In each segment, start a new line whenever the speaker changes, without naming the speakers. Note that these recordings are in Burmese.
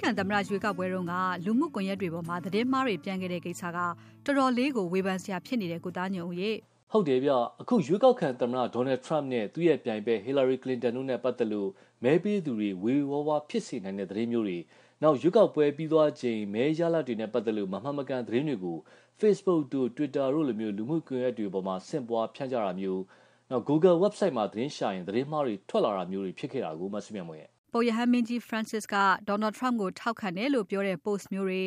ကန်သမ္မတရွေးကောက်ပွဲတုန်းကလူမှုကွန်ရက်တွေပေါ်မှာသတင်းမှားတွေပြန့်ခဲ့တဲ့ကိစ္စကတော်တော်လေးကိုဝေဖန်စရာဖြစ်နေတဲ့ကိုသားညုံရေ
ဟုတ်တယ်ဗျအခုရွေးကောက်ခံသမ္မတဒေါ်နယ်ထရမ့်နဲ့သူ့ရဲ့ပြိုင်ဘက်ဟီလာရီကလင်တန်တို့နဲ့ပတ်သက်လို့မဲပေးသူတွေဝေဝါးဝါဖြစ်စေနိုင်တဲ့သတင်းမျိုးတွေနောက်ရွေးကောက်ပွဲပြီးသွားချိန်မဲရလဒ်တွေနဲ့ပတ်သက်လို့မမှန်မကန်သတင်းတွေကို Facebook တို့ Twitter တို့လိုမျိုးလူမှုကွန်ရက်တွေပေါ်မှာဆင့်ပွားဖြန့်ကြတာမျိုးနောက် Google website မှာသတင်းရှာရင်သတင်းမှားတွေထွက်လာတာမျိုးတွေဖြစ်ခဲ့တာကိုမဆုမြတ်မွေရဲ့
ပုပ်ရဟန်းမင်းကြီး Francis က Donald Trump ကိုထောက်ခံတယ်လို့ပြောတဲ့ post မျိုးတွေ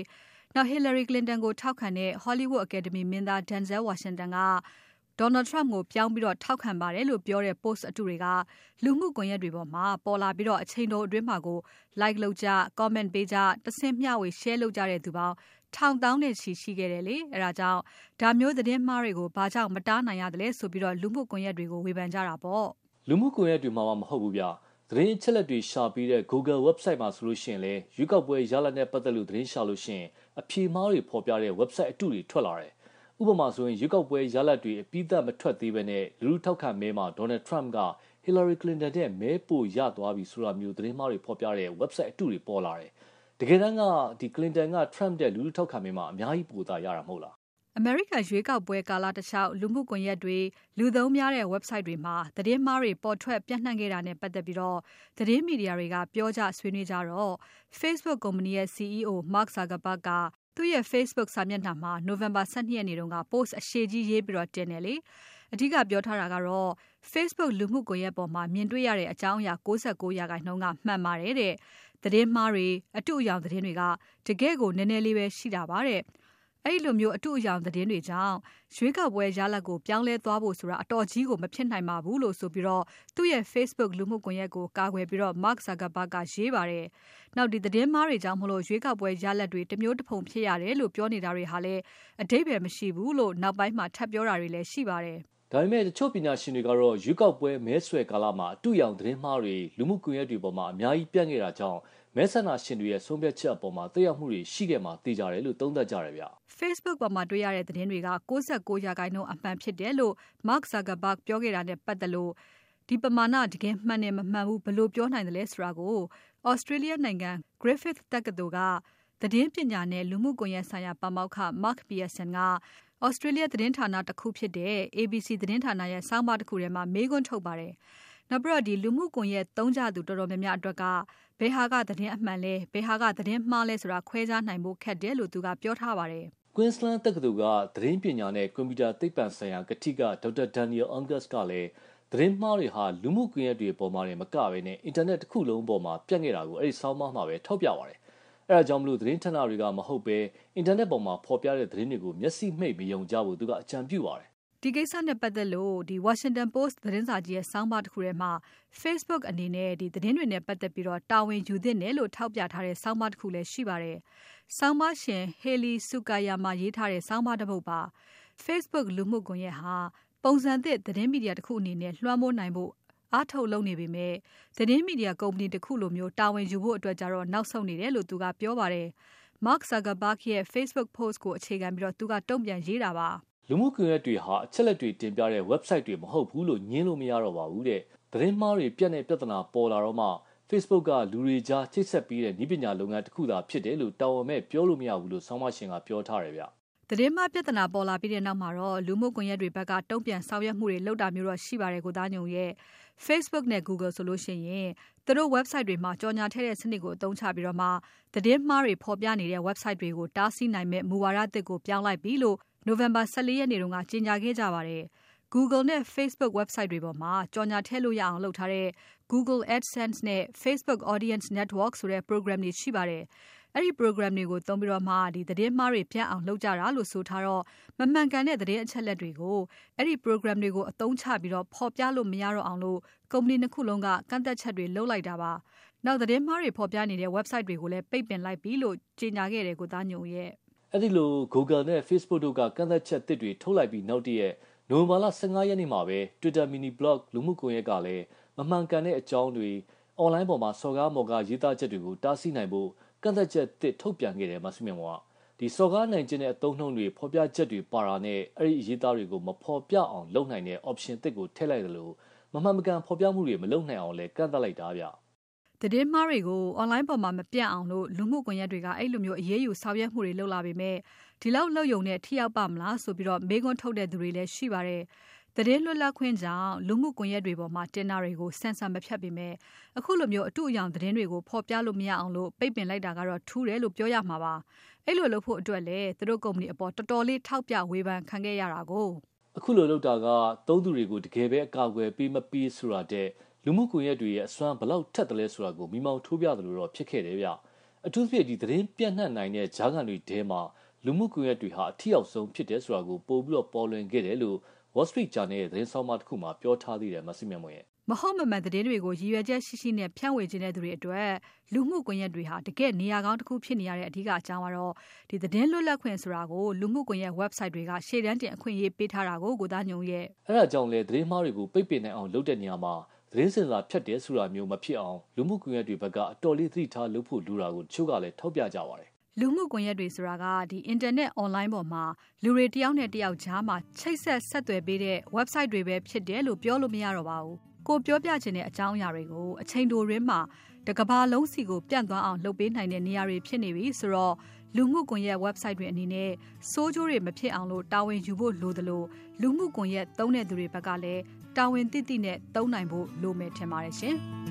နောက် Hillary Clinton ကိုထောက်ခံတဲ့ Hollywood Academy မင်းသား Denzel Washington က Donald Trump ကိုပြောင်းပြီး ထောက်ခံပါတယ်လို့ပြောတဲ့ post အတုတွေက လူမှုကွန်ရက်တွေပေါ်မှာ ပေါ်လာပြီး အချိန်တိုအတွင်းမှာကို like လုပ်ကြ comment ပေးကြ တဆင့်မျှဝေ share လုပ်ကြတဲ့သူပေါင်း ထောင်သောင်းနဲ့ချီရှိခဲ့တယ်လေ။အဲဒါကြောင့် ဒါမျိုးသတင်းမှားတွေကို ဘာကြောင့် မတားနိုင်ရသလဲဆိုပြီး လူမှုကွန်ရက်တွေကို ဝေဖန်ကြတာပေါ့။
လူမှုကွန်ရက်တွေမှာမှ မဟုတ်ဘူးဗျ။ သတင်းအချက်အလက်တွေရှာပြီးတဲ့ Google website မှာဆိုလို့ရှိရင်လည်းရွေးကောက်ပွဲရလဒ်နဲ့ပတ်သက်လို့သတင်းရှာလို့ရှိရင်အဖြေမှားတွေဖော်ပြတဲ့ website အတုတွေထွက်လာတယ်ဥပမာဆိုရင်ရွေးကောက်ပွဲရလဒ်တွေအပြီးသတ်မထွက်သေးဘဲနဲ့လူထုထောက်ခံမဲမှာဒေါ်နယ်ထရမ့်ကဟီလာရီကလင်တန်တဲ့မဲပိုရသွားပြီဆိုတာမျိုးသတင်းမှားတွေဖော်ပြတဲ့ website အတုတွေပေါ်လာတယ်။တကယ်တမ်းကဒီကလင်တန်ကထရမ့်တဲ့လူထုထောက်ခံမဲမှာအများကြီးပိုသာရတာမဟုတ်လား။
အမေရိကန်ရွေးကောက်ပွဲကာလတခြားလူမှုကွန်ရက်တွေ လူသုံးများတဲ့ website တွေမှာ သတင်းမှားတွေ ပေါ်ထွက်ပြန့်နှံ့ခဲ့တာနဲ့ပတ်သက်ပြီးတော့သတင်းမီဒီယာတွေက ပြောကြဆွေးနွေးကြတော့ Facebook ကုမ္ပဏီရဲ့ CEO Mark Zuckerberg ကသူ့ရဲ့ Facebook စာမျက်နှာမှာ November 12ရက်နေ့တုန်းက post အရှည်ကြီးရေးပြီးတော့တင်တယ်လေ။အဓိကပြောထားတာကတော့ Facebook လူမှုကွန်ရက်ပေါ်မှာ မြင်တွေ့ရတဲ့အကြောင်းအရာ69ရာခိုင်နှုန်းကမှန်ပါတယ်တဲ့။သတင်းမှားတွေ အတုအယောင်သတင်းတွေက တကယ့်ကို နည်းနည်းလေးပဲ ရှိတာပါတဲ့။ အဲ့လိုမျိုး အတုအယောင်သတင်းတွေကြောင့် ရွေးကောက်ပွဲရလဒ်ကို ပြောင်းလဲသွားဖို့ဆိုတာ အတော်ကြီးကို မဖြစ်နိုင်ပါဘူးလို့ဆိုပြီးတော့သူ့ရဲ့ Facebook လူမှုကွန်ရက်ကို ကာကွယ်ပြီးတော့ Mark Zuckerberg ကရေးပါတယ်။နောက် ဒီသတင်းမှားတွေကြောင့်မလို့ရွေးကောက်ပွဲရလဒ်တွေ တမျိုးတစ်ဖုံဖြစ်ရတယ်လို့ ပြောနေတာတွေဟာလည်းအတိတ်ပဲမရှိဘူးလို့ နောက်ပိုင်းမှာ ထပ်ပြောတာတွေလည်း ရှိပါတယ်။
ဒါပေမဲ့တချို့ပညာရှင်တွေကတော့ရွေးကောက်ပွဲမဲဆွယ်ကာလမှာအတူရောင်သတင်းမှားတွေလူမှုကွန်ရက်တွေပေါ်မှာအများကြီးပြန့်ခဲ့တာကြောင့်မဲဆန္ဒရှင်တွေရဲ့ဆုံးဖြတ်ချက်အပေါ်မှာသက်ရောက်မှုတွေရှိခဲ့မှာသိကြတယ်လို့သုံးသပ်ကြတယ်ဗျ။
Facebook ပေါ်မှာတွေ့ရတဲ့သတင်းတွေက69ရာခိုင်နှုန်းအမှန်ဖြစ်တယ်လို့ Mark Zuckerberg ပြောခဲ့တာနဲ့ပတ်သက်လို့ဒီပမာဏတကယ်မှန်တယ်မမှန်ဘူးဘယ်လိုပြောနိုင်တယ်လဲဆိုတာကို Australia နိုင်ငံ Griffith တက္ကသိုလ်ကသတင်းပညာနဲ့လူမှုကွန်ရက်ဆိုင်ရာပါမောက္ခ Mark Pearson က Australia သတင်းဌာနတစ်ခုဖြစ်တဲ့ ABC သတင်းဌာနရဲ့ ဆောင်းပါးတစ်ခုထဲမှာ မေးခွန်းထုတ်ပါတယ်။နောက်ပြီးတော့ဒီလူမှုကွန်ရက်သုံးကြသူတော်တော်များများအတွက်က ဘယ်ဟာက သတင်းအမှန်လဲ ဘယ်ဟာက သတင်းမှားလဲဆိုတာ ခွဲခြားနိုင်ဖို့ခက်တယ်လို့ သူကပြောထားပါတယ်။
Queensland တက္ကသိုလ်က သတင်းပညာနဲ့ ကွန်ပျူတာသိပ္ပံဆိုင်ရာကတိက ဒေါက်တာဒန်နီယယ်အန်ဂတ်ကလည်း သတင်းမှားတွေဟာ လူမှုကွန်ရက်တွေပေါ်မှာမကဘဲနဲ့အင်တာနက်တစ်ခုလုံးပေါ်မှာ ပြန့်ခဲ့တာကို အဲ့ဒီဆောင်းပါးမှာပဲထောက်ပြပါတယ်။ အဲဒါကြောင့်မလို့သတင်းဌာနတွေကမဟုတ်ဘဲအင်တာနက်ပေါ်မှာဖော်ပြတဲ့သတင်းတွေကိုမျက်စိမှိတ်မယုံကြဘူးသူကအကြံပြုပါတယ်
ဒီကိစ္စနဲ့ပတ်သက်လို့ဒီ Washington Post သတင်းစာကြီးရဲ့ဆောင်းပါးတစ်ခုထဲမှာ Facebook အနေနဲ့ဒီသတင်းတွေနဲ့ပတ်သက်ပြီးတော့တာဝန်ယူသင့်တယ်လို့ထောက်ပြထားတဲ့ဆောင်းပါးတစ်ခုလည်းရှိပါတယ်။ဆောင်းပါးရှင် Haley Sukayama ရေးထားတဲ့ဆောင်းပါးတစ်ပုဒ်ပါ Facebook လူမှုကွန်ရက်ဟာပုံစံသစ်သတင်းမီဒီယာတစ်ခုအနေနဲ့လွှမ်းမိုးနိုင်ဖို့ အားထုတ်လုပ်နေပေမဲ့ သတင်းမီဒီယာကုမ္ပဏီတစ်ခုလိုမျိုး တာဝန်ယူဖို့အတွက်ကြတော့ နောက်ဆုတ်နေတယ်လို့ သူကပြောပါတယ်။ Mark Zuckerberg ရဲ့ Facebook post ကိုအခြေခံပြီးတော့သူက တုံ့ပြန်ရေးတာပါ။
လူမှုကွန်ရက်တွေဟာ အချက်လက်တွေတင်ပြတဲ့ website တွေမဟုတ်ဘူးလို့ညင်းလို့မရတော့ပါဘူးတဲ့ သတင်းမှားတွေပြန့်တဲ့ပြဿနာပေါ်လာတော့မှ Facebook က လူတွေကြား ချိတ်ဆက်ပြီးတဲ့ဤပညာလုပ်ငန်းတစ်ခုသာဖြစ်တယ်လို့ တာဝန်မဲ့ပြောလို့မရဘူးလို့ ဆောင်းမရှင်က ပြောထားတယ်ဗျ
သတင်းမှားပြဿနာပေါ်လာပြီးတဲ့နောက်မှာတော့ လူမှုကွန်ရက်တွေဘက်က တုံ့ပြန်ဆောင်ရွက်မှုတွေလုပ်တာမျိုးတော့ရှိပါတယ်ကိုသားညုံရဲ့ Facebook နဲ့ Google ဆိုလို့ရှိရင် သူတို့ website တွေမှာ ကြော်ညာထည့်တဲ့စနစ်ကိုအသုံးချပြီးတော့မှ သတင်းမှားတွေဖော်ပြနေတဲ့ website တွေကို တားဆီးနိုင်မဲ့မူဝါဒအသစ်ကို ပြောင်းလိုက်ပြီလို့ November 14ရက်နေ့တုန်းကကြေညာခဲ့ကြပါတယ်။ Google နဲ့ Facebook website တွေပေါ်မှာ ကြော်ညာထည့်လို့ရအောင်လုပ်ထားတဲ့ Google AdSense နဲ့ Facebook Audience Network ဆိုတဲ့ program တွေရှိပါတယ်။ အဲ့ဒီ program တွေကိုသုံးပြီးတော့မှဒီသတင်းမှားတွေပြန့်အောင်လုပ်ကြတာလို့ဆိုထားတော့ မမှန်ကန်တဲ့သတင်းအချက်လက်တွေကို အဲ့ဒီ program တွေကိုအသုံးချပြီးတော့ ဖော်ပြလို့မရတော့အောင်လို့ ကုမ္ပဏီနှစ်ခုလုံးက ကန့်သက်ချက်တွေလုပ်လိုက်တာပါ။နောက်သတင်းမှားတွေဖော်ပြနေတဲ့ website တွေကိုလည်း ပိတ်ပင်လိုက်ပြီလို့ ကြေညာခဲ့တယ် ကိုသားညုံရဲ့
အဲ့ဒီလို Google နဲ့ Facebook တို့က ကန့်သက်ချက်သစ်တွေထုတ်လိုက်ပြီးနောက်တည့်ရက် နိုဝင်ဘာလ15ရက်နေ့မှာပဲ Twitter mini blog လူမှုကွန်ရက်ကလည်း မမှန်ကန်တဲ့အကြောင်းတွေ online ပေါ်မှာ စော်ကားမော်ကားရေးသားချက်တွေကို တားဆီးနိုင်ဖို့ ကန့်သက်ချက်သစ်ထုတ်ပြန်ခဲ့တယ်မဆုမြင်မောကဒီစော်ကားနိုင်ခြင်းတဲ့အသုံးနှုန်းတွေဖော်ပြချက်တွေပါတာနဲ့အဲ့ဒီရေးသားတွေကိုမဖော်ပြအောင်လုပ်နိုင်တဲ့ option သစ်ကိုထည့်လိုက်တယ်လို့မမှန်မကန်ဖော်ပြမှုတွေမလုပ်နိုင်အောင်လဲကန့်သက်လိုက်တာဗျ
သတင်းမှားတွေကို online ပေါ်မှာမပြန့်အောင်လို့လူမှုကွန်ရက်တွေကအဲ့လိုမျိုးအရေးယူဆောင်ရွက်မှုတွေလုပ်လာပေမဲ့ဒီလောက်လုပ်ယုံနဲ့ထိရောက်ပါမလားဆိုပြီးတော့မေးခွန်းထုတ်တဲ့သူတွေလည်းရှိပါတယ်။ သတင်းလွတ်လပ်ခွင့်ကြောင့် လူမှုကွန်ရက်တွေပေါ်မှာ တင်တာတွေကိုဆန်ဆန်မဖြတ်ပေမဲ့အခုလိုမျိုးအတူအယောင်သတင်းတွေကို ဖော်ပြလို့မရအောင်လို့ပိတ်ပင်လိုက်တာကတော့ ထူးတယ်လို့ပြောရမှာပါ။အဲ့လိုလုပ်ဖို့အတွက်လည်း သူတို့ကုမ္ပဏီအပေါ် တော်တော်လေး ထောက်ပြဝေဖန်ခံခဲ့ရတာကို
အခုလိုလုပ်တာက သုံးသူတွေကို တကယ်ပဲ အကာအကွယ်ပေး မပေးဆိုတာတဲ့လူမှုကွန်ရက်တွေရဲ့ အစွမ်းဘလောက်ထက်တယ်လဲဆိုတာကိုမိမောင်းထိုးပြတယ်လို့တော့ ဖြစ်ခဲ့တယ်ဗျ အထူးသဖြင့်ဒီသတင်းပြန့်နှံ့နိုင်တဲ့ဂျားကန်တွေထဲမှာ လူမှုကွန်ရက်တွေဟာ အထီရောက်ဆုံးဖြစ်တယ်ဆိုတာကို ပို့ပြီးတော့ပေါ်လွင်ခဲ့တယ်လို့ Wall Street Journal ရဲ့သတင်းဆောင်မတစ်ခုမှာပြောထားသေးတယ်မဆီမြတ်မွေရဲ့
မဟုတ်မမှန်သတင်းတွေကိုရည်ရွယ်ချက်ရှိရှိနဲ့ဖြန့်ဝေခြင်းတဲ့သူတွေအတွက်လူမှုကွန်ရက်တွေဟာတကယ့်နေရာကောင်းတစ်ခုဖြစ်နေရတဲ့အဓိကအကြောင်းကတော့ဒီသတင်းလွတ်လပ်ခွင့်ဆိုတာကိုလူမှုကွန်ရက် website တွေကရှေ့တန်းတင်အခွင့်အရေးပေးထားတာကိုကိုသားညုံရဲ့
အဲ့ဒါကြောင့်လေသတင်းမှားတွေကိုပိတ်ပင်နိုင်အောင်လုပ်တဲ့နေရာမှာသတင်းစင်စာဖြတ်တယ်ဆိုတာမျိုးမဖြစ်အောင်လူမှုကွန်ရက်တွေဘက်ကအတော်လေးသတိထားလုပ်ဖို့လိုတာကိုတချို့ကလည်းထောက်ပြကြပါတယ်
လူမှုကွန်ရက်တွေဆိုတာကဒီ internet online ပေါ်မှာ လူတွေတယောက်နဲ့တယောက်ကြားမှာ ချိတ်ဆက် ဆက်သွယ်ပေးတဲ့ website တွေပဲဖြစ်တယ်လို့ ပြောလို့မရတော့ပါဘူး ကိုပြောပြချင်တဲ့အကြောင်းအရာတွေကို အချိန်တိုရင်းမှာ တကဘာလုံးစီကို ပြန့်သွားအောင် လုပ်ပေးနိုင်တဲ့ နေရာတွေဖြစ်နေပြီဆိုတော့ လူမှုကွန်ရက် website တွေအနေနဲ့စိုးကျိုးတွေ မဖြစ်အောင်လို့တာဝန်ယူဖို့လိုသလို လူမှုကွန်ရက်သုံးတဲ့သူတွေဘက်ကလည်း တာဝန်သိသိနဲ့ သုံးနိုင်ဖို့ လိုမယ်ထင်ပါတယ်ရှင်။